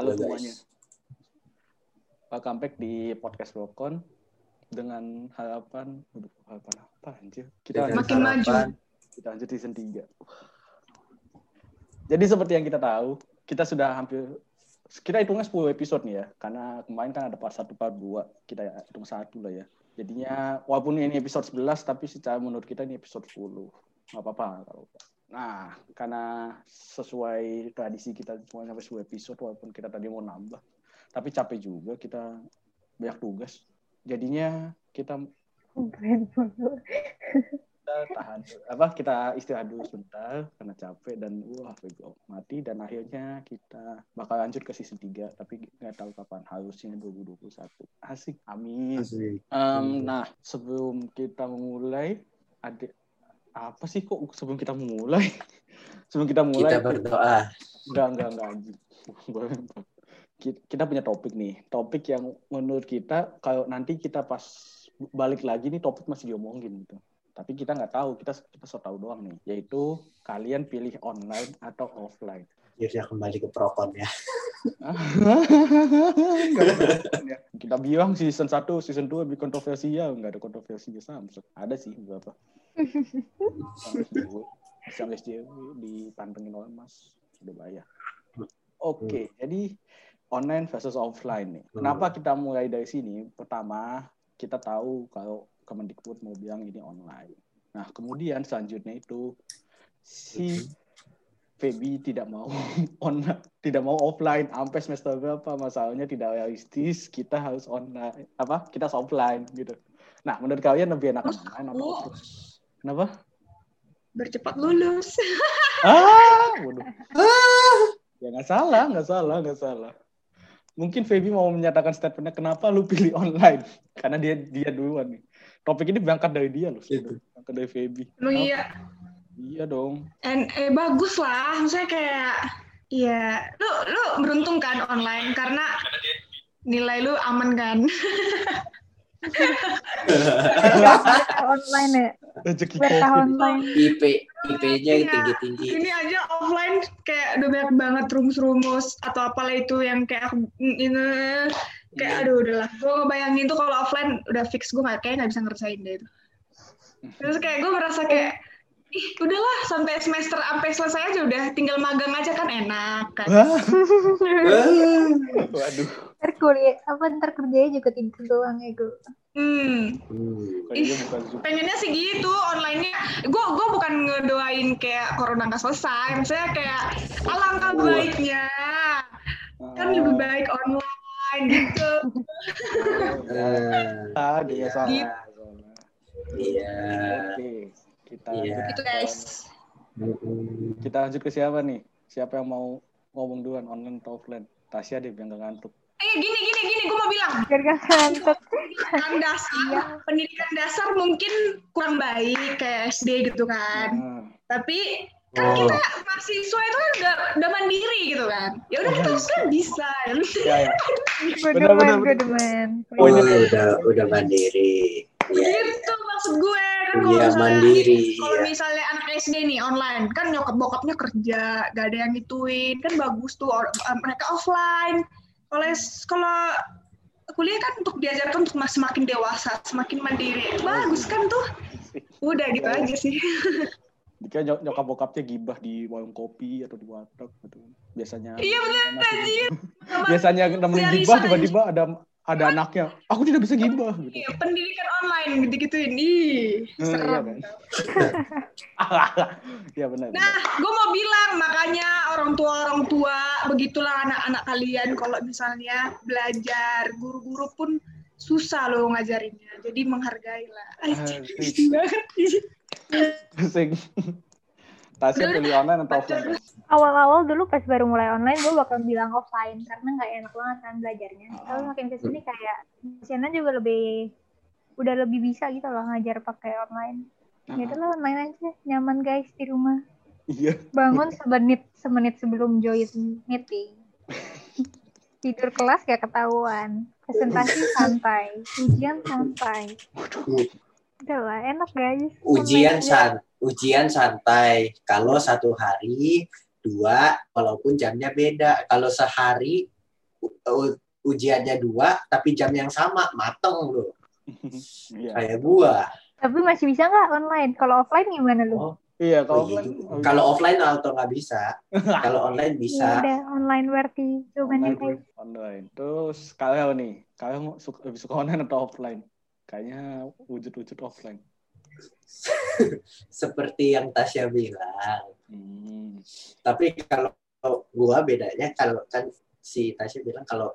Halo Halo, guys. semuanya. Welcome back di podcast Brokon dengan harapan, aduh, harapan apa anjir? Kita Dengan Makin maju. harapan, kita lanjut season 3. Jadi seperti yang kita tahu, kita sudah hampir kita hitungnya 10 episode nih ya, karena kemarin kan ada part 1, part 2, kita hitung satu lah ya. Jadinya walaupun ini episode 11, tapi secara menurut kita ini episode 10. Nggak apa-apa kalau Nah, karena sesuai tradisi kita cuma sampai 10 episode, walaupun kita tadi mau nambah, tapi capek juga kita banyak tugas. Jadinya kita kita tahan apa kita istirahat dulu sebentar karena capek dan wah bego mati dan akhirnya kita bakal lanjut ke season 3 tapi nggak tahu kapan. Harusnya 2021 asik. Amin. Asik. Em, nah sebelum kita mulai ada apa sih kok sebelum kita mulai? Sebelum kita mulai Kita berdoa. enggak enggak enggak kita punya topik nih. Topik yang menurut kita kalau nanti kita pas balik lagi nih topik masih diomongin gitu. Tapi kita nggak tahu kita kita so tahu doang nih. Yaitu kalian pilih online atau offline? Akhirnya kembali ke Prokon ya. Ya. kita bilang season 1 season 2 lebih kontroversial. Nggak ada kontroversinya Samsung. Ada sih beberapa. Samsung SJW dipantengin oleh Mas. Udah bayar. Oke jadi online versus offline nih. Kenapa kita mulai dari sini? Pertama kita tahu kalau Kemendikbud mau bilang ini online. Nah kemudian selanjutnya itu si Feby tidak mau online, tidak mau offline sampai semester berapa masalahnya tidak realistis, kita harus online, apa? Kita harus offline gitu. Nah, menurut kalian lebih enak online atau Oh. offline? Kenapa? Bercepat lulus. Ah, waduh. Ya nggak salah, nggak salah, nggak salah. Mungkin Feby mau menyatakan statementnya kenapa lu pilih online? Karena dia dia duluan nih. Topik ini berangkat dari dia loh, Itu. berangkat dari Feby. Iya. Iya dong. And, eh bagus lah. Maksudnya kayak Iya, lu lu beruntung kan online karena nilai lu aman kan. online ya. Rezeki online. IP IP-nya Iya. tinggi-tinggi. Ini aja offline kayak udah banyak banget rumus-rumus atau apalah itu yang kayak aku ini kayak aduh udahlah. Gue ngebayangin tuh kalau offline udah fix gue nggak kayak nggak bisa ngerasain deh itu. Terus kayak gue merasa kayak ih udahlah sampai semester sampai selesai aja udah tinggal magang aja kan enak kan. Ah. Waduh. Ntar kuliah, apa ntar kerjanya juga itu doang ya gue. Hmm. Hmm. Zoom. pengennya sih gitu online-nya gue gue bukan ngedoain kayak corona nggak selesai maksudnya kayak alangkah baiknya kan lebih baik online gitu Ah, Ah, dia salah. Gitu. salah. Iya. Oke, kita Iya. lanjut. gitu guys. Kita lanjut ke siapa nih? Siapa yang mau ngomong duluan online atau offline? Tasya deh biar nggak ngantuk. eh gini gini gini gue mau bilang Biar gak ngantuk. pendidikan dasar pendidikan dasar mungkin kurang baik kayak SD gitu kan Nah, tapi kan Oh. kita mahasiswa itu kan udah, udah mandiri gitu kan ya udah kita harus kan bisa ya ya. Gue demen, gue demen. Oh, udah udah mandiri. Iya. gitu maksud gue kan kalau Iya, misalnya mandiri, kalau iya. misalnya anak SD nih online kan nyokap bokapnya kerja gak ada yang gituin kan bagus tuh or- eh, mereka offline kalau kalau kuliah kan untuk diajarkan untuk semakin dewasa semakin mandiri bagus kan tuh udah gitu Iya. aja sih nyok nyokap bokapnya gibah di warung kopi atau di warteg gitu. Biasanya. Iya, anjir. Sama Biasanya nemenin gibah tiba-tiba ada ada anaknya. Aku tidak bisa gibah gitu. iya, pendidikan online gitu-gituin ih Hmm, iya serem kan? Iya benar. Nah, gue mau bilang makanya orang tua orang tua begitulah anak-anak kalian kalau misalnya belajar guru-guru pun susah loh ngajarinnya. Jadi menghargailah. Banget. Pusing. Tasya pilih online atau offline? Awal-awal dulu pas baru mulai online, gue bakal bilang offline karena nggak enak banget kan belajarnya. Tapi makin ke sini kayak Siana juga lebih udah lebih bisa gitu loh ngajar pakai online. Ya udahlah online aja, nyaman guys di rumah. Iya. Bangun semenit semenit sebelum join meeting. Tidur kelas gak ketahuan. Presentasi santai, ujian santai. Udahlah, enak guys. Ujian Online aja. san ujian santai. Kalau satu hari dua, walaupun jamnya beda. Kalau sehari ujiannya dua tapi jam yang sama mateng loh Iya. kayak gua Tapi masih bisa nggak online? Kalau offline gimana lu? oh, Iya, kalau oh iya. offline- kalau offline auto nggak bisa kalau online Ya bisa udah online berarti jawabannya online, kayak online. Terus kalian nih, kalian mau suka, suka online atau offline? Kayaknya wujud-wujud offline. seperti yang Tasya bilang Hmm. tapi kalau gua bedanya kalau kan si Tasya bilang kalau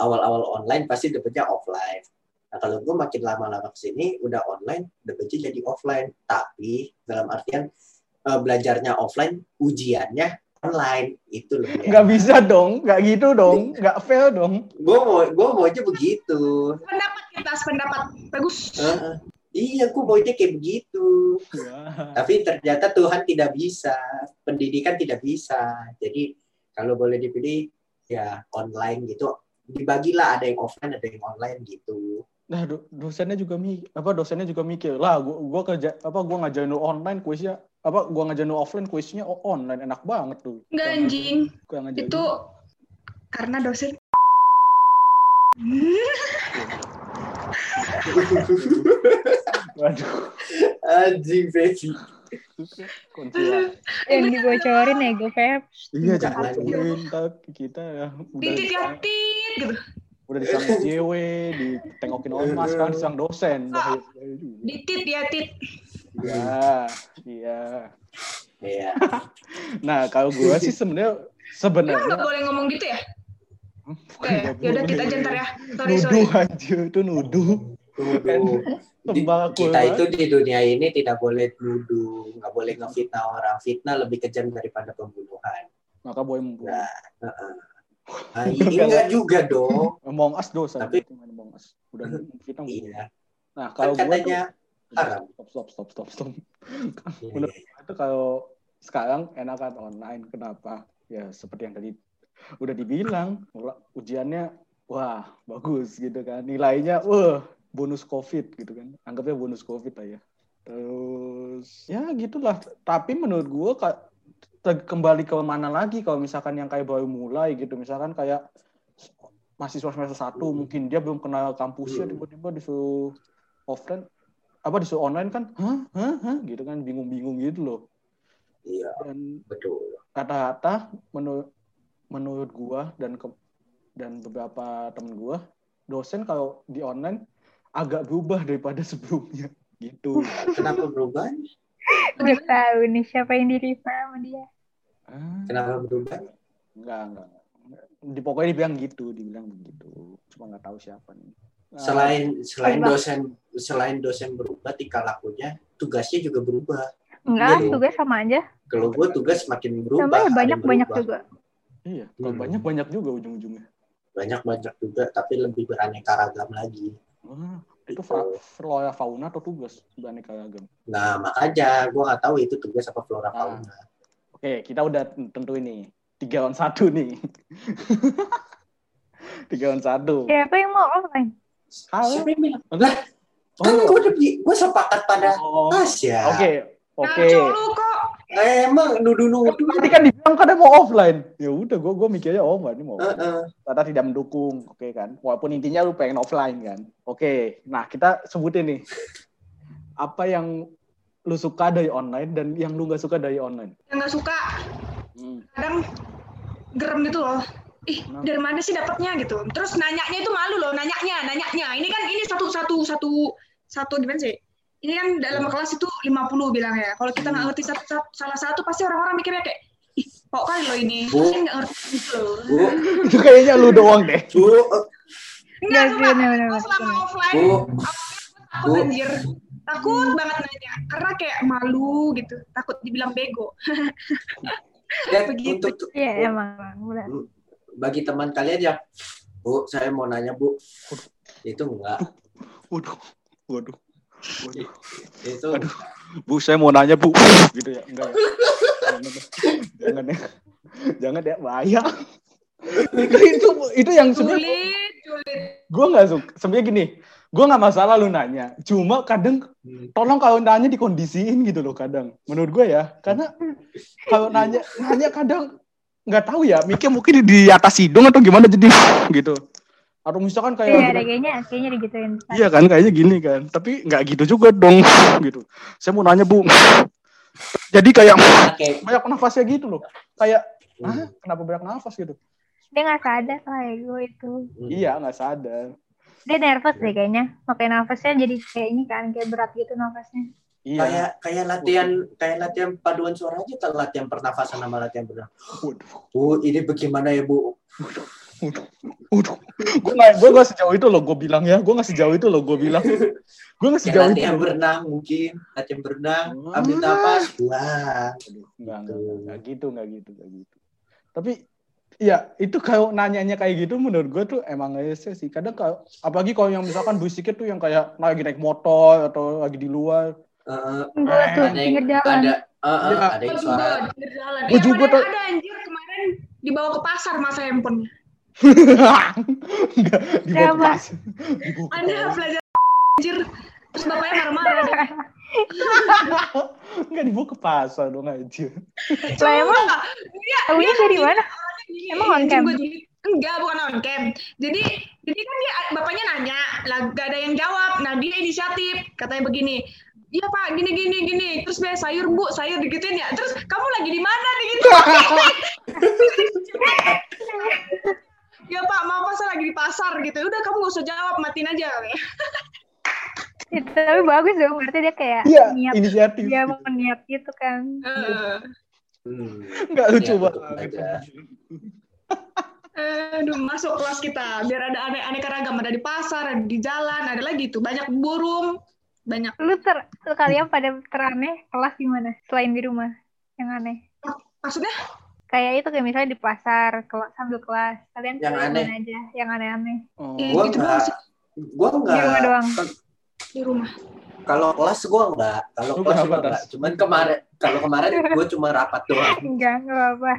awal-awal online pasti dapetnya offline nah kalau gua makin lama-lama ke sini udah online dapetnya jadi offline tapi dalam artian eh, belajarnya offline ujiannya online itu lebih Nggak bisa dong, nggak gitu dong, nggak fair dong. gue mau gue maunya begitu Pendapat kita, pendapat bagus. Heeh. Iya gue maunya kayak begitu Ya. tapi ternyata Tuhan tidak bisa pendidikan tidak bisa jadi kalau boleh dipilih ya online gitu dibagilah ada yang offline ada yang online gitu Nah, do- dosennya juga mikir, apa dosennya juga mikir lah, gua, gua kerja apa gua ngajarin lu online kuisnya apa gua ngajarin lu offline kuisnya online enak banget tuh. Enggak anjing. Gua ngajarin. Itu karena dosen Waduh, anjing baby yang dibocorin ya gue Feb. Iya, Jangan. ntar kita ya udah titit ya disang, tit gitu. udah disang JW, ditengokin ormas kan disang dosen. Bahaya, bahaya juga. Ditit ya tit. Iya, iya. ya Nah, kalau gua sih sebenarnya sebenarnya nggak boleh ngomong gitu ya? Bukan Ya, nggak ya udah tit boleh. aja ntar ya. Sorry sorry. Nuduh aja, itu nuduh. Di- Tembakau kita ya. itu di dunia ini tidak boleh nuduh nggak boleh ngefitnah orang fitnah lebih kejam daripada pembunuhan Maka boleh membunuh. nah heeh. Nah, ini enggak juga dong Among Us dosa. Tapi- Among Us. Udah kita iya Nah, kan kalau tuh katanya haram stop stop stop stop stop. Iya, Menurut gua itu kalau sekarang enakan online. Kenapa? Ya seperti yang tadi udah dibilang ujiannya wah bagus gitu kan. Nilainya wah bonus covid gitu kan. Anggapnya bonus covid lah ya. Terus ya gitulah. Tapi menurut te- kembali ke mana lagi kalau misalkan yang kayak baru mulai gitu. Misalkan kayak mahasiswa semester satu mungkin dia belum kenal kampusnya tiba-tiba disuruh offline. Apa disuruh online kan? Hah? Hah? Hah? Gitu kan bingung-bingung gitu loh. Iya dan betul. kata-kata menurut menurut gua dan ke, dan beberapa temen gua dosen kalau di online agak berubah daripada sebelumnya gitu kenapa berubah Udah tahu nih siapa yang diri sama dia. ah, kenapa berubah enggak enggak di pokoknya dibilang gitu dibilang begitu cuma nggak tahu siapa nih Ah, selain selain Berubah. dosen selain dosen berubah tingkah lakunya tugasnya juga berubah Enggak, Iya. tugas sama aja. kalau gue tugas makin berubah Namanya ada banyak yang banyak berubah. juga. iya kalau Hmm. banyak banyak juga ujung-ujungnya banyak banyak juga tapi lebih beraneka ragam lagi Ah, itu fa- flora fauna atau tugas beraneka ragam nah makanya gue nggak tahu itu tugas apa flora Ah. fauna Oke, kita udah tentu ini tiga on satu nih. tiga on satu. Siapa yang mau offline? Siapa yang bilang Lah, kan gue udah gue sepakat pada Oh, Tasya Oke, oke. Ngaco lu kok. Emang nuduh nuduh Tadi kan dibilang kan mau offline. Ya udah, gue gue mikirnya oh ini mau. Heeh. Ternyata tidak mendukung, oke kan? Walaupun intinya lu pengen offline kan. Oke, nah kita sebutin nih apa yang lu suka dari online dan yang lu nggak suka dari online. Yang nggak suka Hmm. kadang gerem gitu loh. Ih, Kenapa? dari mana sih dapatnya gitu. Terus nanyanya itu malu loh, nanyanya, nanyanya. Ini kan ini satu satu satu satu gimana sih? Ini kan dalam kelas itu 50 bilang ya. Kalau kita nggak ngerti satu, satu- salah satu pasti orang-orang mikirnya kayak ih, kok kali loh ini. Bu. Ini nggak ngerti gitu loh. bu Itu kayaknya lu doang deh. bu Enggak, Iya, bener, Gua selama offline, bu takut Bu. anjir. Takut banget nanya. Karena kayak malu gitu. Takut dibilang bego. dan Begitu. untuk Iya, emang. Benar. bagi teman kalian yang bu saya mau nanya bu itu enggak Waduh, waduh, waduh. itu Aduh. Bu, saya mau nanya, Bu. Gitu ya. Enggak ya. Jangan, jangan ya. Jangan ya, bahaya. itu, itu, itu yang sebenarnya Sulit, sulit. gue nggak suka. Sebenarnya gini, gue nggak masalah lu nanya. Cuma kadang tolong kalau nanya dikondisiin gitu loh kadang. Menurut gue ya, karena kalau nanya nanya kadang nggak tahu ya mikir mungkin di atas hidung atau gimana jadi gitu atau misalkan Iya, kayak ada kayaknya kayaknya digituin. iya kan kayaknya gini kan tapi nggak gitu juga dong gitu saya mau nanya bu jadi kayak Kayak banyak nafasnya gitu loh kayak Hmm. ah kenapa banyak nafas gitu Dia nggak sadar kayak gue itu. Hmm. iya nggak sadar Dia nervous deh kayaknya. Makanya nafasnya jadi kayak ini kan, kayak berat gitu nafasnya. iya kayak kayak latihan kayak latihan paduan suara aja latihan pernafasan sama latihan berenang. waduh Bu, ini bagaimana ya bu? waduh waduh gue nggak gue nggak sejauh itu loh gue bilang ya gue nggak sejauh itu loh gue bilang gue nggak Kayak sejauh itu latihan loh. berenang mungkin, latihan berenang, Ah. ambil nafas, enggak, enggak, enggak, enggak gitu, enggak gitu, enggak gitu. Tapi ya itu kalau nanyanya kayak gitu menurut gue tuh emang aja sih. Kadang kalau apalagi kalau yang misalkan musiknya tuh yang kayak lagi naik motor atau lagi di luar. Eh, Enggak tuh, ada yang pinggir jalan. ada eh, Ya. ada yang suara. Gua Iya, juga tuh. ada anjir kemarin dibawa ke pasar masa handphonenya. Enggak dibawa ke Ada pasar. belajar anjir. Terus bapaknya marah-marah. Enggak dibawa ke pasar dong aja. Lah emang Iya, tahunya dia dari gini, mana? gini, Emang on cam? Enggak, bukan on cam. Jadi jadi kan dia bapaknya nanya, lah gak ada yang jawab. Nah, dia inisiatif. Katanya begini, Iya pak, gini gini gini. Terus be sayur bu, sayur digituin ya. Terus kamu lagi di mana gitu? ya pak, mau pas lagi di pasar gitu. Udah kamu gak usah jawab, matiin aja. Ya, tapi bagus dong, berarti dia kayak Iya, niat inisiatif. dia mau niat gitu kan. Eh, Hmm. Enggak lucu Ya, banget. aja. Aduh, masuk kelas kita. Biar ada aneka ragam. Ada di pasar, ada di jalan, ada lagi tuh. Banyak burung, banyak. Lu ter lu kalian pada teraneh kelas di mana selain di rumah yang aneh? Maksudnya? Kayak itu kayak misalnya di pasar kela- sambil kelas. Kalian Yang aneh. aja yang aneh-aneh. Oh. Gua gitu enggak, sih. gua Di enggak. rumah doang. Di rumah. Kalau kelas gua enggak, kalau kelas gua enggak. Cuman kemarin, kalau kemarin gua cuma rapat doang. Enggak, enggak apa-apa.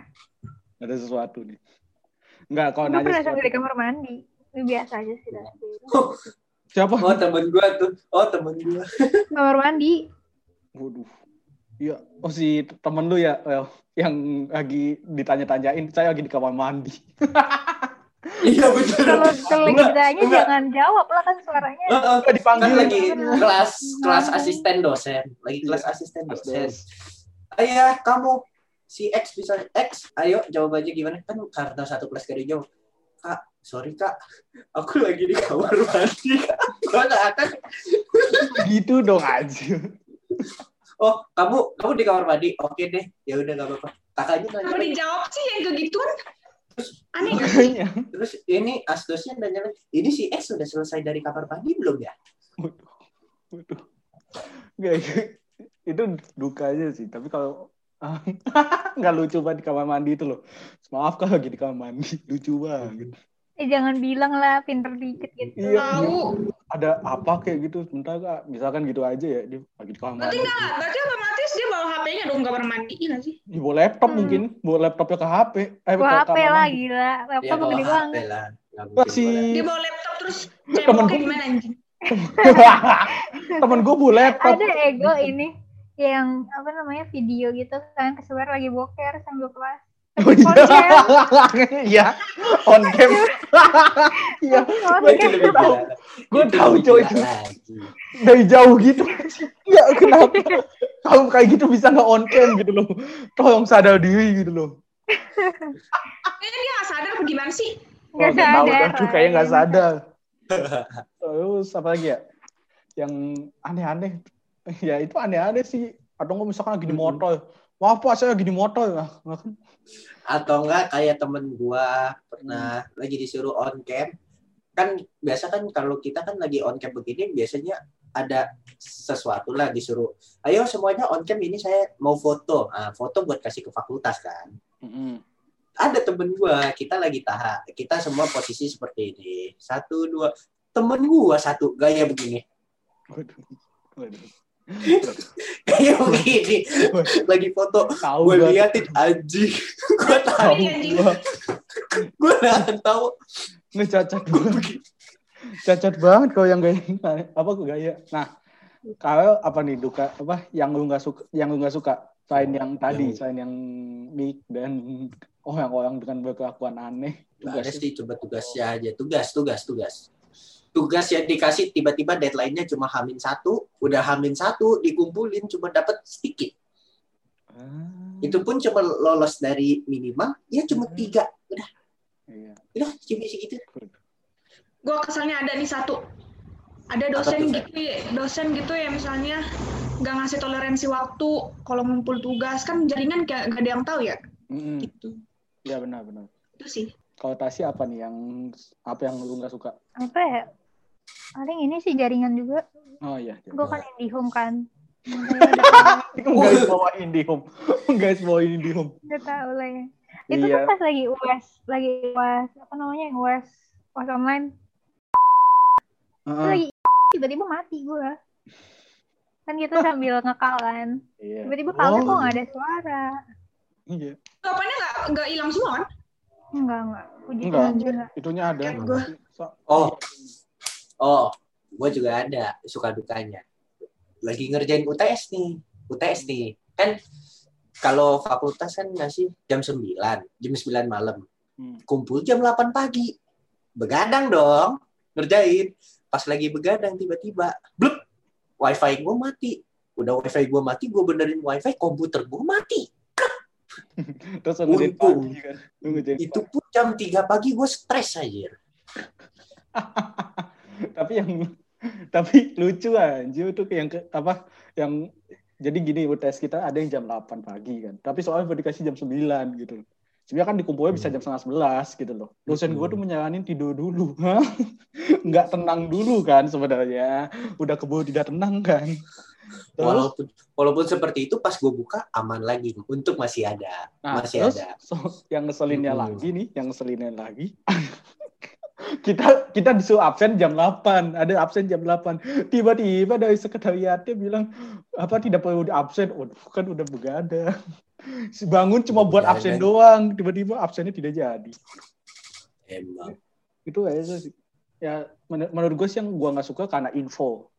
Ada sesuatu nih. Enggak, kalau Gue nanya pernah sambil di kamar mandi. Itu biasa aja sih. dah. Siapa? Oh temen gua tuh, oh temen gua. Kamar mandi. Waduh. Iya, oh si temen lu ya, Well, yang lagi ditanya-tanyain, saya lagi di kamar mandi. Iya betul. Kalau kalau ditanya jangan jawab lah kan suaranya. Heeh. Enggak dipanggil. kan lagi Bener. kelas kelas asisten dosen lagi kelas Iya. asisten dosen Dos. ayah kamu si X bisa X ayo jawab aja gimana kan karena satu kelas gak jawab kak sorry kak aku lagi di kamar mandi kak gua nggak akan Gitu dong aja. Oh kamu kamu di kamar mandi oke deh ya udah gak apa-apa kakaknya nanya lagi. dijawab sih yang kegituan. Aneh gak sih? Makanya. terus ini asdosnya nanya lagi ini si X sudah selesai dari kamar mandi belum ya Waduh. Waduh. Enggak, itu duka aja sih. Tapi kalau nggak lucu banget di kamar mandi itu loh. Maaf kalau lagi di kamar mandi, lucu banget. Eh jangan bilang lah pinter dikit gitu. Iya, Tahu. ada apa kayak gitu sebentar kak misalkan gitu aja ya dia lagi di kamar Berarti enggak, berarti otomatis dia bawa HP-nya dong kamar mandi. Iya nggak sih? Ya, bawa laptop Hmm. mungkin bawa laptopnya ke HP eh ke HP lah mandi. gila. ya Laptop bawa gede banget. si Dia bawa bawa laptop terus Temen gua- gimana anjing? temen gue bawa laptop Ada ego ini yang apa namanya video gitu kan kesebar lagi boker sambil kelas. Oh, iya. on cam iya. Itu cam. lebih tahu. Gua Itu tahu, coy, dari jauh gitu. Nggak kenapa? Kalau kayak gitu bisa nggak on cam gitu loh. Tolong sadar diri gitu loh. Eh dia nggak sadar apa gimana sih? Nggak Oh, sadar, aduh, kayaknya nggak sadar. Terus apa lagi ya? Yang aneh-aneh. Ya itu aneh-aneh sih. Atau nggak misalkan lagi di motor maaf pak saya lagi di motor kan atau enggak kayak temen gua pernah lagi disuruh on cam kan biasa kan kalau kita kan lagi on cam begini biasanya ada sesuatu lah disuruh ayo semuanya on cam ini saya mau foto ah foto buat kasih ke fakultas kan Mm-mm. ada temen gua kita lagi tahap kita semua posisi seperti ini satu dua temen gua satu gaya begini Waduh. Waduh. kayak begini. Lagi foto. Gue liatin anjing. Gue tahu gue nggak tahu. Ngecacat banget cacat banget kalau yang gaya apa kok gaya? Nah kalau apa nih duka apa yang lu nggak suka yang lu nggak suka? Selain yang tadi, Yang- selain yang mic dan orang-orang dengan berkelakuan aneh. Ada tugasnya- sih coba tugasnya aja. Tugas, tugas, tugas. Tugas yang dikasih tiba-tiba deadline-nya cuma hamin satu, udah hamin satu dikumpulin cuma dapat sedikit. Ah, Itu pun cuma lolos dari minimal, ya cuma Hmm. tiga. Udah, iya. udah cuma segitu. Gue keselnya ada nih satu. Ada dosen gitu, ya- dosen gitu ya misalnya nggak ngasih toleransi waktu kalau ngumpul tugas kan jaringan kayak nggak ada yang tahu ya Mm-mm. gitu. Iya benar-benar. Itu sih. Kalau Tasya apa nih yang apa yang lu nggak suka? Apa ya? Paling ini sih jaringan juga. Oh iya. Gue kan IndiHome kan. Guys bawa IndiHome. Guys bawa IndiHome. Gak tau lah ya. Itu Iya. tuh pas lagi UAS, lagi UAS, apa namanya, UAS, UAS online. Itu Heeh. lagi tiba-tiba mati gue. Kan kita sambil ngekal kan. Iya. Tiba-tiba kalnya Oh. kok gak ada suara. Iya. Jawabannya nggak nggak hilang semua kan? Enggak, enggak. Puji Enggak. Tuhan juga. Itunya ada. Oh. Oh, gue juga ada suka dukanya. Lagi ngerjain UTS nih, UTS nih. Kan kalau fakultas kan ngasih jam 9, jam 9 malam. Hmm. Kumpul jam 8 pagi. Begadang dong, ngerjain. Pas lagi begadang tiba-tiba, blep, wifi gue mati. Udah wifi gue mati, gue benerin wifi, komputer gue mati. Terus Untung. pagi kan. Lu ngerjain Itu pun jam 3 pagi gue stres aja. tapi yang tapi lucu anjir itu yang ke, apa yang jadi gini UTS kita ada yang jam 8 pagi kan. Tapi soalnya baru dikasih jam 9 gitu sebenarnya kan dikumpulnya bisa jam setengah sebelas gitu loh. Dosen gue tuh menyaranin tidur dulu. Nggak tenang dulu kan sebenarnya. Udah keburu tidak tenang kan. Terus? Walaupun walaupun seperti itu pas gue buka aman lagi. Untuk masih ada. Nah, Masih terus? ada. so- yang ngeselinnya Mm-mm. lagi nih, yang ngeselinnya lagi. kita kita disuruh absen jam 8, ada absen jam 8. Tiba-tiba dari sekretariatnya bilang apa tidak perlu absen. Waduh, kan udah begadang. Bangun cuma buat absen Begadang. doang, tiba-tiba absennya tidak jadi. Emang. Itu kayaknya sih. Ya men- menurut gue sih yang gue nggak suka karena info.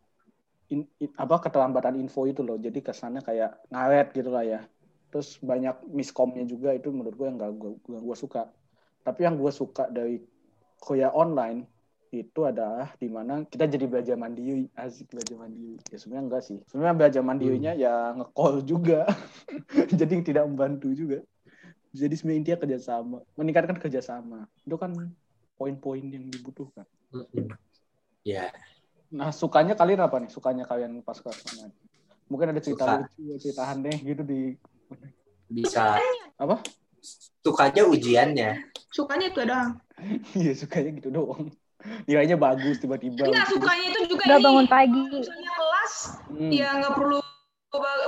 In- in- apa keterlambatan info itu loh. Jadi kesannya kayak ngaret gitu lah ya. Terus banyak miskomnya juga itu menurut gue yang gak gue, gue suka. Tapi yang gue suka dari kuliah online itu adalah di mana kita jadi belajar mandiri asik belajar mandiri. Ya sebenarnya enggak sih. Sebenarnya belajar mandirinya ya nge-call juga. Jadi tidak membantu juga. Jadi sebenarnya intinya kerjasama meningkatkan kerjasama. Itu kan poin-poin yang dibutuhkan. Mm-mm. Ya, nah sukanya kalian apa nih? Sukanya kalian pas kelas online mungkin ada cerita Suka. lucu cerita aneh gitu di bisa. Apa? Sukanya ujiannya. Sukanya itu doang. iya sukanya gitu doang nilainya bagus tiba-tiba Enggak, sukanya itu juga Udah ini. bangun pagi. Misalnya kelas, Hmm. ya nggak perlu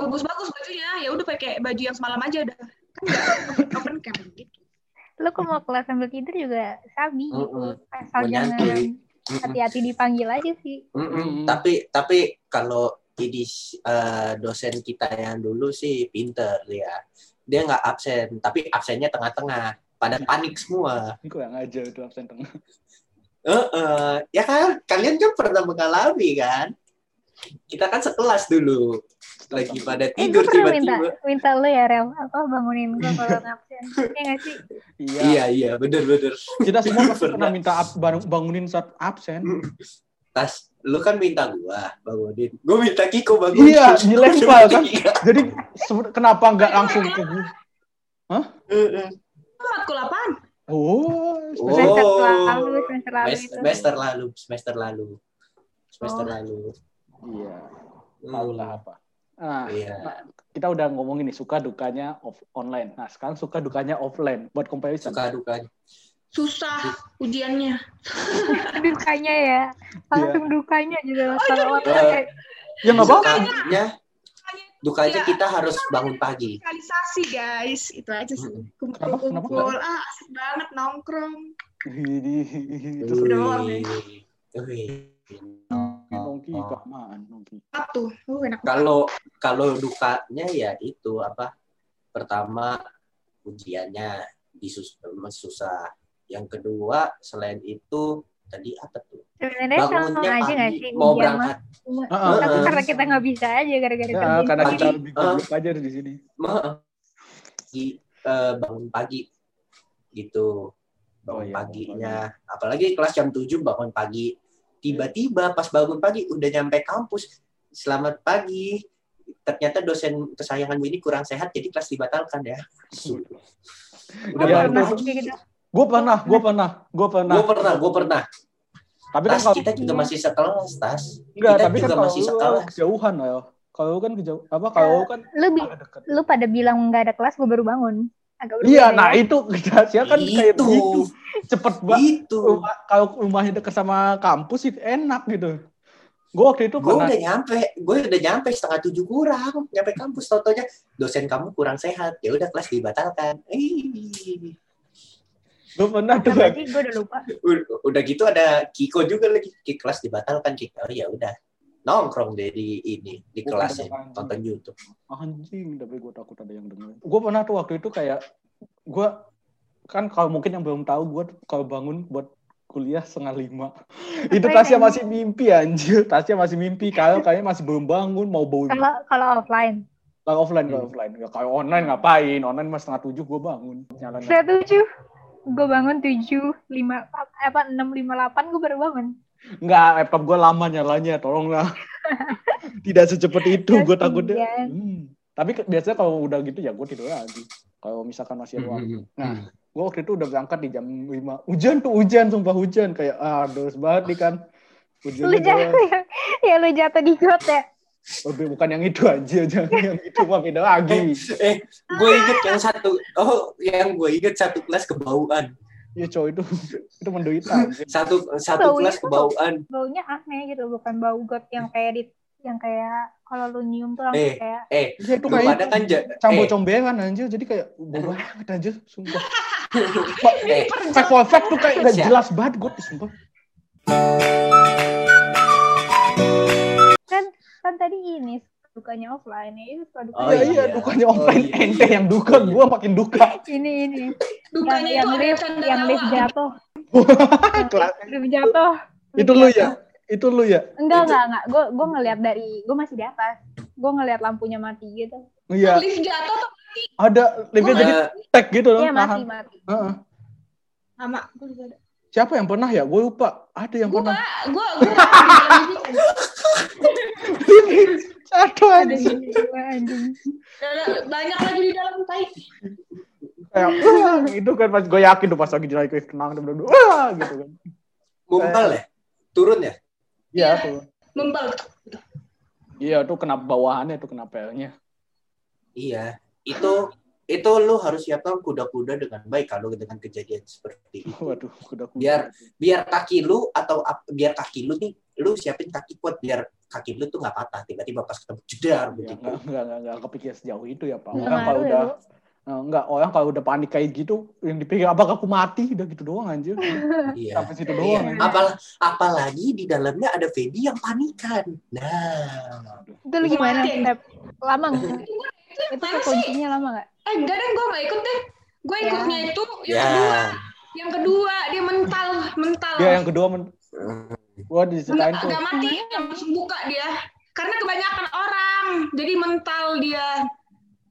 bagus-bagus bajunya. Ya udah pakai baju yang semalam aja udah. Kan nggak open cam gitu. Lu kalau mau kelas sambil tidur juga sabi gitu. Mm-mm. Asal Menyantui. jangan hati-hati dipanggil aja sih. Mm-mm. Mm-mm. Tapi tapi kalau ini eh, dosen kita yang dulu sih pinter ya. Dia nggak absen, tapi absennya tengah-tengah. Pada panik semua. Ini kok yang aja itu absen tengah Eh, eh, ya kan, kalian kan pernah mengalami kan? Kita kan sekelas dulu, lagi pada Eh, tidur gue pernah minta, tiba-tiba. minta lu ya, Rel. Apa bangunin gue kalau ngabsen. Iya nggak sih? iya Iya iya, bener-bener. kita semua pasti Pernah. minta ab- bangunin saat absen Tas, lu kan minta gua bangunin, gua minta Kiko bangunin. Iya, dilempar kan. Jadi kenapa nggak langsung ke gue Eh, eh. Matkul apaan? oh Oh. Semester lalu, semester lalu Mes- semester lalu, semester lalu, semester Oh. lalu. iya Hmm. tahu lah apa nah, Iya. nah, kita udah ngomongin nih suka dukanya off online nah sekarang suka dukanya offline buat comparison Suka dukanya. Susah ujiannya. dukanya ya. Langsung dukanya juga. Kalau iya. online. ya nggak apa-apa Dukanya, dukanya Iya. kita harus bangun pagi. Sosialisasi guys, itu aja sih. Kumpul-kumpul, ah asik banget nongkrong. Itu doang ya. Wih. nongki kelamaan nongki Apa tuh? Uh, enak banget. Kalau kalau dukanya ya itu apa? Pertama ujiannya disus susah. Yang kedua selain itu tadi apa tuh Sebenarnya sama bangunnya aja nggak pagi sih mau mah? berangkat Cuma- Heeh. Tapi Heeh. karena kita nggak bisa aja gara-gara Ya, kerja. karena kita lebih goblok aja di sini. Maaf. Pagi, eh, bangun pagi gitu bangun Oh, iya, paginya apalagi kelas jam 7 bangun pagi tiba-tiba pas bangun pagi udah nyampe kampus selamat pagi ternyata dosen kesayanganmu ini kurang sehat jadi kelas dibatalkan ya udah Iya, bangun pernah itu- pagi gitu. Gue pernah, gue pernah, gue pernah. gue pernah gue pernah Tapi kan kalau kita juga masih sekelas tas enggak, kita tapi kan juga kalau masih sekelas kejauhan ya. Kalau kan kejauh apa kalau kan Lu, lu pada bilang nggak ada kelas, gue baru bangun. Agak Iya, berbeda nah ya. itu kejadian kan kayak itu begitu. Cepet banget. itu Rumah, kalau rumahnya dekat sama kampus itu enak gitu. Gue waktu itu gue udah nyampe gue udah nyampe setengah tujuh kurang nyampe kampus totonya dosen kamu kurang sehat ya udah kelas dibatalkan Ih. Gue pernah tuh Apa sih? Gue udah lupa. udah, udah gitu ada Kiko juga lagi Ki kelas dibatalkan Kiko oh, ya udah nongkrong deh di ini di kelasnya anjing. tonton YouTube anjing tapi gue takut ada yang denger gue pernah tuh waktu itu kayak gue kan kalau mungkin yang belum tahu gue kalau bangun buat kuliah setengah lima itu Tasya masih mimpi anjir Tasya masih mimpi kalau kayaknya masih belum bangun mau bau Kalau kalau offline. kalau offline kalau Hmm. offline ya, kalau online ngapain online mas setengah tujuh gue bangun Saya tujuh. Gue bangun tujuh lima apa enam lima delapan gue baru bangun. Enggak, laptop gue lama nyalanya, tolonglah. Tidak secepat itu, gue takutnya. Hmm. Tapi biasanya kalau udah gitu ya gue tidur lagi. Kalau misalkan masih ada Hmm, waktu. Nah, gue waktu itu udah berangkat di jam 5. Hujan tuh hujan, sumpah hujan. Kayak, aduh, banget nih kan. Hujan Lu jatuh ya, ya lu jatuh di got ya. Bukan yang itu aja, jangan yang itu mah beda lagi. eh gue inget yang satu oh yang gue inget satu kelas kebauan Ya cowok itu, itu menderita. satu satu Baunya kelas tuh- kebauan Baunya aneh gitu, bukan bau got yang kayak di yang kayak kalau lu nyium tuh langsung Eh. kayak eh Ya, itu kayak kan campur eh, comberan anjir, jadi kayak bau banget anjir, sumpah. eh, Fact for fact tuh kayak gak jelas banget gue, sumpah. Kan tadi ini dukanya offline ya itu suka duka Oh, iya, iya. dukanya Oh, offline iya. ente yang duka, Oh, iya. gue makin duka. ini ini Dukanya yang, yang lift yang lift jatuh lift jatuh itu lu ya? Itu lu ya? enggak enggak enggak gue gue ngeliat dari gue masih di atas gue ngeliat lampunya mati gitu Iya, Lift jatuh tuh ada liftnya Gua jadi tag gitu loh. iya mati mati Heeh. sama gue juga ada. Siapa yang pernah ya? Gue lupa. Ada yang Gue pernah. gue gue Aduh ada anjing. gua, banyak lagi di dalam tai. Kayak, itu kan pas gue yakin tuh pas lagi jalan kenang dia bilang, wah gitu kan. mumpal ya turun ya Iya Iya. tuh. Membal. Iya tuh kena bawahannya tuh kena pelnya. iya itu itu lu harus siapkan kuda-kuda dengan baik kalau dengan kejadian seperti itu Waduh, udah Biar- biar kaki lu atau biar kaki lu nih lu siapin kaki kuat biar kaki lu tuh nggak patah tiba-tiba pas ketemu jedar Ya, begitu enggak, enggak, enggak, enggak kepikir sejauh itu ya Pak. Orang kalau ya, udah lu. eh, enggak orang kalau udah panik kayak gitu yang dipikir apakah aku mati udah gitu doang anjir. iya Sampai situ Iya. doang. anjir. Apal- apalagi di dalamnya ada Feby yang panikan nah itu lu gimana lama nggak itu kuncinya lama nggak Eh enggak deh, gue gak ikut deh. Gue Ya. ikutnya itu yang ya kedua. Yang kedua dia mental, mental. Dia yang kedua men gua diceritain tuh. enggak mati, langsung buka dia. Karena kebanyakan orang, jadi mental dia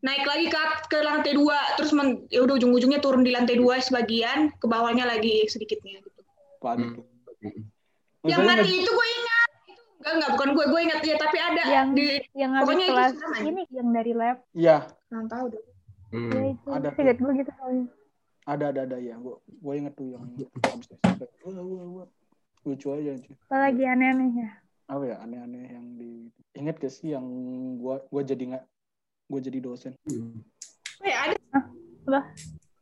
naik lagi ke, ke lantai dua, terus men, ya udah ujung-ujungnya turun di lantai dua sebagian, ke bawahnya lagi sedikitnya. Gitu. Panik. Yang Maksudnya mati itu gue ingat. Itu enggak enggak bukan gue, gue ingat ya, tapi ada Yang- di yang Pokoknya itu kelas ini yang dari lab Iya, nggak tahu deh. Hmm. ya itu ada ingat gue gitu soalnya ada ada ada ya. Gua gua inget tuh yang wah. Lucu aja anjir. apalagi aneh-aneh ya Apa ya aneh-aneh yang di Ingat gak sih yang gua gua jadi nggak gua jadi dosen. Hmm. Eh, ada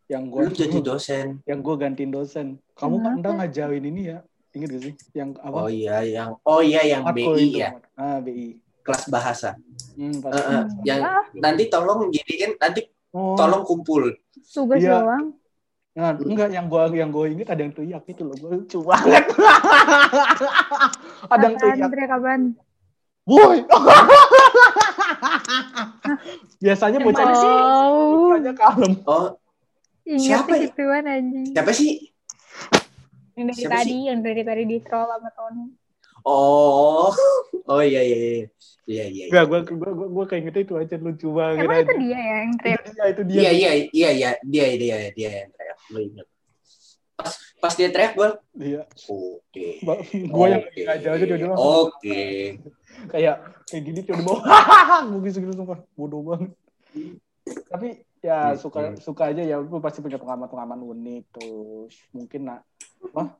Yang gua lu jadi dosen yang gua gantiin dosen. Kamu kan udah ngajarin ini ya. Ingat gak sih? Yang apa? oh iya yang oh iya yang Matkul BI itu. ya Ah, BI. kelas bahasa Hmm, Eh, eh, yang Ah, nanti tolong jadiin nanti Oh, tolong kumpul tugas Iya. doang Nah, enggak yang gua yang gua inget ada yang teriak itu loh. Gua lucu banget. ada yang teriak. teriak kapan Woi. Biasanya Yang bocah sih? bocahnya kalem. oh Siapa ya? anjing siapa sih Yang dari Siapa tadi, sih? yang dari tadi di troll sama Tony. Oh, oh iya iya iya iya iya. Enggak, gue gue gue gue kayak gitu itu aja lucu banget. Emang itu dia ya yang teriak? Itu dia, itu dia. Iya iya iya iya dia dia dia yang teriak. Lu ingat? Pas pas dia teriak gue, Iya. oke. Gue yang aja aja dia bilang Oke. kayak kayak gini cuma di bawah. Hahaha, gue gitu-gitu sumpah. Bodoh banget. Tapi ya Hmm, suka suka aja ya lu pasti punya pengalaman-pengalaman unik terus mungkin nak apa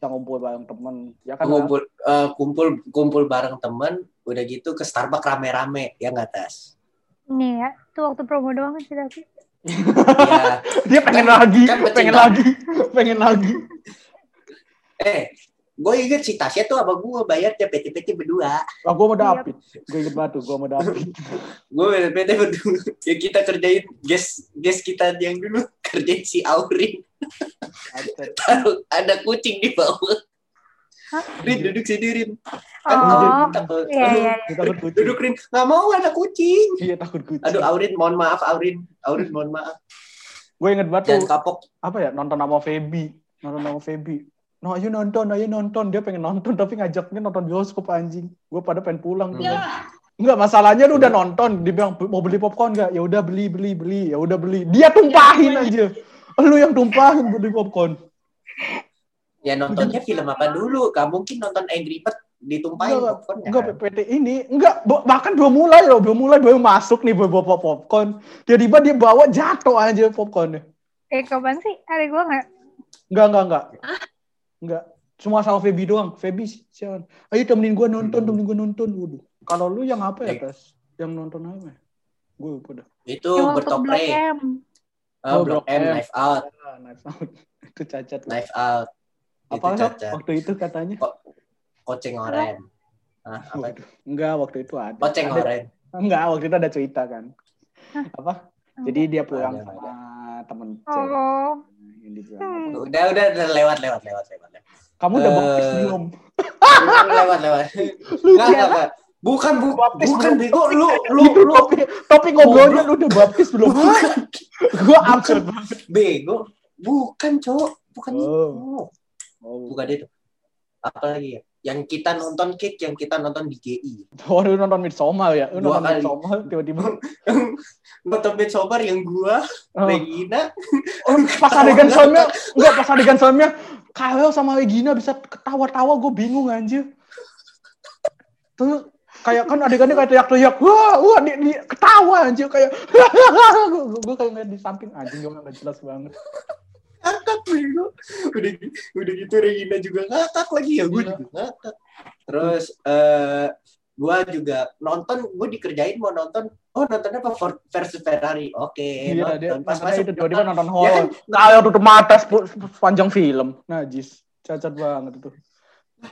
kita ngumpul bareng temen ya kan Kumpul eh, kumpul kumpul bareng teman, udah gitu ke Starbucks rame-rame ya nggak tas. Nih ya, tuh waktu promo doang sih tapi. Iya. dia pengen Kan- lagi kan pengen lagi pengen lagi Eh, gue inget si Tasya tuh apa gue bayar dia PT-PT berdua. Wah, gue mau Iya. David. Gue inget banget tuh, gue mau David. Gue PT berdua. Ya kita kerjain guest guest kita yang dulu kerjain si Aurin. Taruh ada kucing di bawah. Hah? Rin duduk sini Rin. Kan Oh, takut. iya, iya, iya. Takut kucing. Duduk Rin. Nggak mau ada kucing. Iya, takut kucing. Aduh Aurin mohon maaf Aurin. Aurin mohon maaf. Gue inget banget Jangan tuh, kapok. apa ya, nonton sama Feby. Nonton sama Feby. No, ayo nonton, ayo nonton. Dia pengen nonton, tapi ngajaknya nonton bioskop anjing. Gue pada pengen pulang. Hmm. tuh. Ya, Enggak, masalahnya lu udah nonton. Dia bilang, mau beli popcorn nggak? Ya udah beli, beli, beli. Ya udah beli. Dia tumpahin aja. Lu yang tumpahin beli popcorn. Ya nontonnya film apa dulu? Gak mungkin nonton Angry Bird ditumpahin Enggak, popcornnya. Enggak, kan? PT ini. Enggak, bahkan belum mulai loh. Belum mulai, baru masuk nih bawa bawa popcorn. Tiba-tiba dia bawa jatuh aja popcornnya. Eh, kapan sih? Ada gue nggak? Enggak, enggak, enggak. Enggak. Cuma sama Feby doang. Feby, siapa? Ayo temenin gue nonton, Hmm. temenin gue nonton. Waduh. Kalau lu yang apa ya. Tes? Yang nonton apa? Gue lupa dah. Itu Blok bertopre. M. Oh, Oh, Blok M, M. Knife Out, Ah, Knives Out. Itu cacat. Knife Out. Itu Apa waktu itu katanya? Koceng oren. Hah, apa? Waduh. Enggak, waktu itu ada. Koceng Ada- oren. Enggak, waktu itu ada cerita kan. Apa? Jadi dia pulang Ada, sama temen cewek. Oh, Hmm. Udah, udah, udah lewat, lewat, lewat, lewat. Kamu udah Eh, baptis belum? lewat, lewat. Lu enggak. Bukan, bu, Baptis bukan bego. Lu, lu, lu, topik, topik ngobrolnya lu udah baptis belum? Gue absurd banget. bego. Bukan, cowok. Bukan Oh. itu. Oh, Bukan itu. Apa lagi ya? Yang kita nonton kick, yang kita nonton di GI. Oh, lu nonton Midsommar ya? Lu Dua nonton kali. Midsommar tiba-tiba. nonton Midsommar yang gua, Oh, Regina, oh, pas adegan filmnya, enggak pas adegan filmnya, Kyle sama Regina bisa ketawa-tawa, gue bingung anjir. Terus kayak kan adegannya kayak teriak-teriak, wah, wah, dia, dia ketawa anjir kayak, gue kayak ngeliat di samping anjing gue nggak jelas banget. Ngakak bego. Udah, udah gitu Regina juga ngakak lagi ya, gua Iya. juga ngakak. Terus, eh gua juga nonton, gua dikerjain mau nonton, oh nonton apa Ford versus Ferrari, oke. Iya, dia nonton. Pas pas masuk itu tiba-tiba nonton Ya horror. kan? Kyle tutup mata sepanjang film. Najis, cacat banget itu.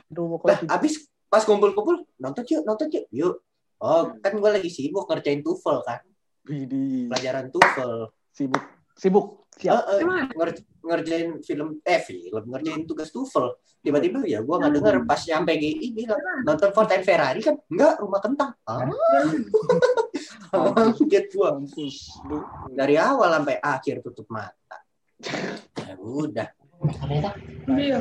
Aduh, pokoknya abis pas kumpul-kumpul nonton yuk, nonton yuk, yuk. Oh, kan gue lagi sibuk ngerjain TOEFL kan, Widih. pelajaran TOEFL. sibuk, sibuk. Siap. Eh, eh, Emang? nger- ngerjain film, eh film, ngerjain tugas TOEFL. Tiba-tiba ya gue nggak denger pas nyampe GI bilang nonton Ford and Ferrari kan, enggak rumah kentang. Ah. Get gua Mampus. Lu- dari awal sampai akhir tutup mata. Ya udah. Iya.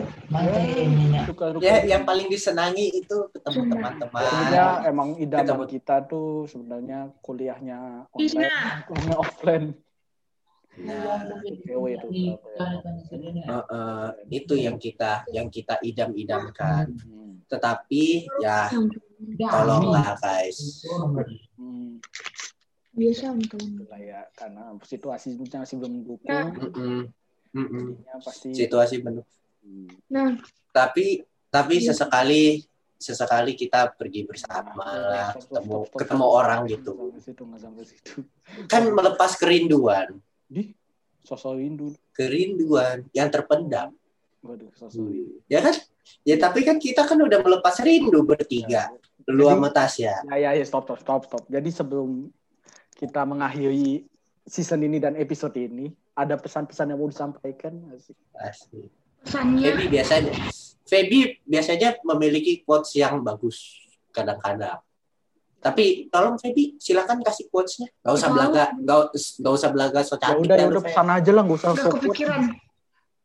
Ya yang paling disenangi itu ketemu teman-teman. sebenarnya emang idaman Ketemu. kita tuh sebenarnya kuliahnya online, Iya. kuliahnya offline. Nah, Cewek itu. eh, eh, itu yang kita yang kita idam-idamkan. Hmm. Tetapi ya tolonglah guys. Hmm. Biasa untuk. Itulah ya karena situasinya masih belum mendukung. Nah. Pasti Situasi benar. Hmm. Nah, Tapi tapi Iya. sesekali sesekali kita pergi bersama lah, stop, ketemu ketemu orang gitu. Kan melepas kerinduan, Di sosok rindu. kerinduan yang terpendam. Waduh, sosok rindu. Ya kan? Ya tapi kan kita kan udah melepas rindu bertiga. Lu Jadi- sama Tasya. Ya, ya, ya, stop, stop, stop, stop. Jadi sebelum kita mengakhiri season ini dan episode ini, ada pesan-pesan yang mau disampaikan? Asik. Asli. pesannya. Feby biasanya Feby biasanya memiliki quotes yang bagus kadang-kadang. Tapi tolong Feby silakan kasih quotes-nya. Gak usah belaga, gak, gak usah belaga so Ya cantik udah, ya udah pesan aja lah, nggak usah sok kepikiran.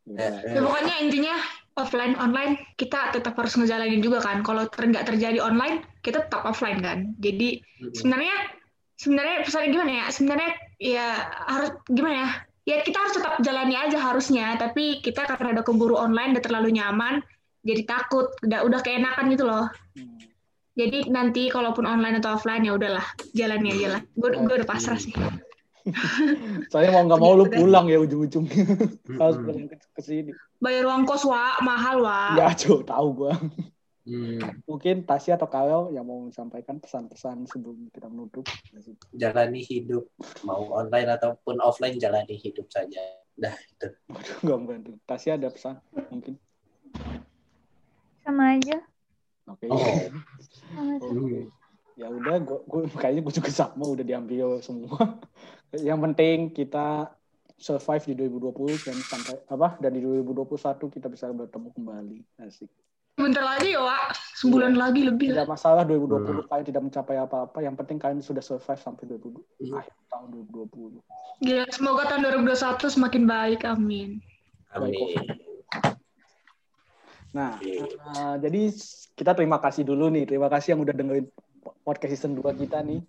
Eh, Ya, pokoknya intinya offline online kita tetap harus ngejalanin juga kan. Kalau ter nggak terjadi online, kita tetap offline kan. Jadi sebenarnya sebenarnya pesannya gimana ya? Sebenarnya ya harus gimana ya? Ya kita harus tetap jalani aja harusnya, tapi kita karena udah keburu online udah terlalu nyaman, jadi takut, udah udah keenakan gitu loh. Hmm. Jadi nanti kalaupun online atau offline ya udahlah, jalani aja lah. Gue gue udah pasrah sih. Soalnya mau nggak mau lu pulang ya ujung-ujungnya. Harus pulang ke, sini. Bayar uang kos wa mahal wa. Ya, Cuk, tahu gua. Hmm, Mungkin Tasya atau Karel yang mau sampaikan pesan-pesan sebelum kita menutup. jalani hidup mau online ataupun offline jalani hidup saja. Dah itu. Waduh, nggak membantu. Tasya ada pesan mungkin. Sama aja. Oke. Oh. Sama aja. Oke. Ya udah, gua, gua kayaknya gue juga sama udah diambil semua. Yang penting kita survive di 2020 dan sampai apa dan di 2021 kita bisa bertemu kembali. Asik. Bentar lagi ya, Wak. Sebulan lagi lebih. Tidak masalah 2020 kalian tidak mencapai apa-apa, yang penting kalian sudah survive sampai 2020 Hmm. akhir tahun 2020. Gila, semoga tahun 2021 semakin baik. Amin. Amin. Nah, eh, jadi kita terima kasih dulu nih. Terima kasih yang udah dengerin podcast season 2 kita nih.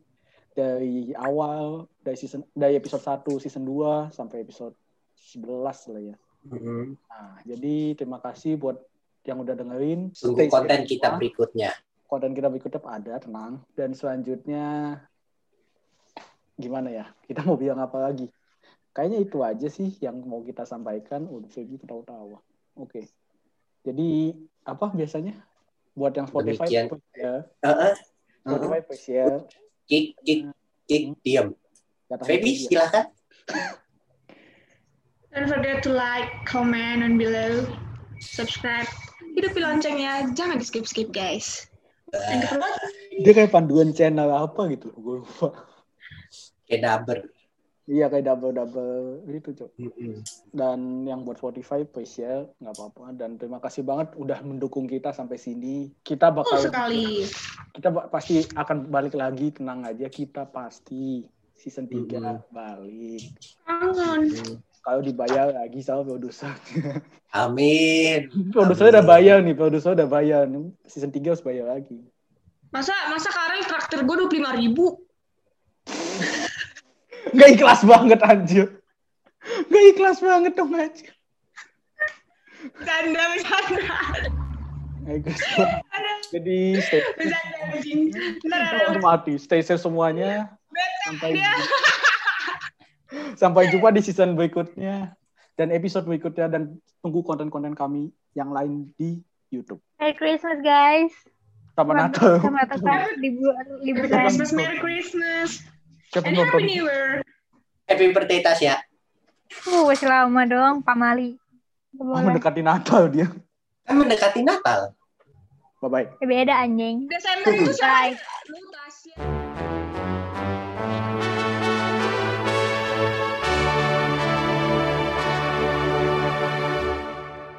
Dari awal, dari season dari episode 1 season 2 sampai episode 11 lah ya. Mm-mm. Nah, jadi terima kasih buat yang udah dengerin. Tunggu konten kita semua. berikutnya. Konten kita berikutnya ada, tenang. Dan selanjutnya gimana ya? Kita mau bilang apa lagi? Kayaknya itu aja sih yang mau kita sampaikan. Udah Feby ketawa-tawa. Oke. Jadi apa biasanya? Buat yang Spotify, Demikian. ya. Heeh. Spotify, please ya. Kik, kik, kik, diam. Kata Feby, ya. silakan. Don't forget to like, comment, and below. Subscribe. Hidupi loncengnya. Jangan di guys. Thank you for watching. Dia kayak panduan channel apa gitu. Gue lupa. Kayak daber. Iya kayak double-double gitu, Cok. Mm-mm. dan yang buat Spotify please share nggak apa-apa dan terima kasih banget udah mendukung kita sampai sini kita Oh, bakal sekali. kita pasti akan balik lagi tenang aja kita pasti season 3 Mhm. balik Kangen. kalau dibayar lagi sama produser Amin. produser udah bayar nih produser udah bayar nih season 3 harus bayar lagi Masa masa Karel traktir gue 25 ribu? Nggak ikhlas banget anjir nggak ikhlas banget dong anjir Bercanda, bercanda. jadi stay bercanda, anjing. Bentar, Kita aduh. mati stay safe semuanya sampai. Sampai jumpa di season berikutnya dan episode berikutnya dan tunggu konten-konten kami yang lain di YouTube. Merry Christmas guys. Selamat- Natal. Selamat Natal libur liburan. Christmas, Merry Christmas. Siapa And nonton? Happy birthday Tasya. Uh, masih lama dong, Pak Mali. Oh, mendekati Natal dia. Kan mendekati Natal. Bye bye. Eh, Beda anjing. Desember itu siapa? Bye. Lu Tasya.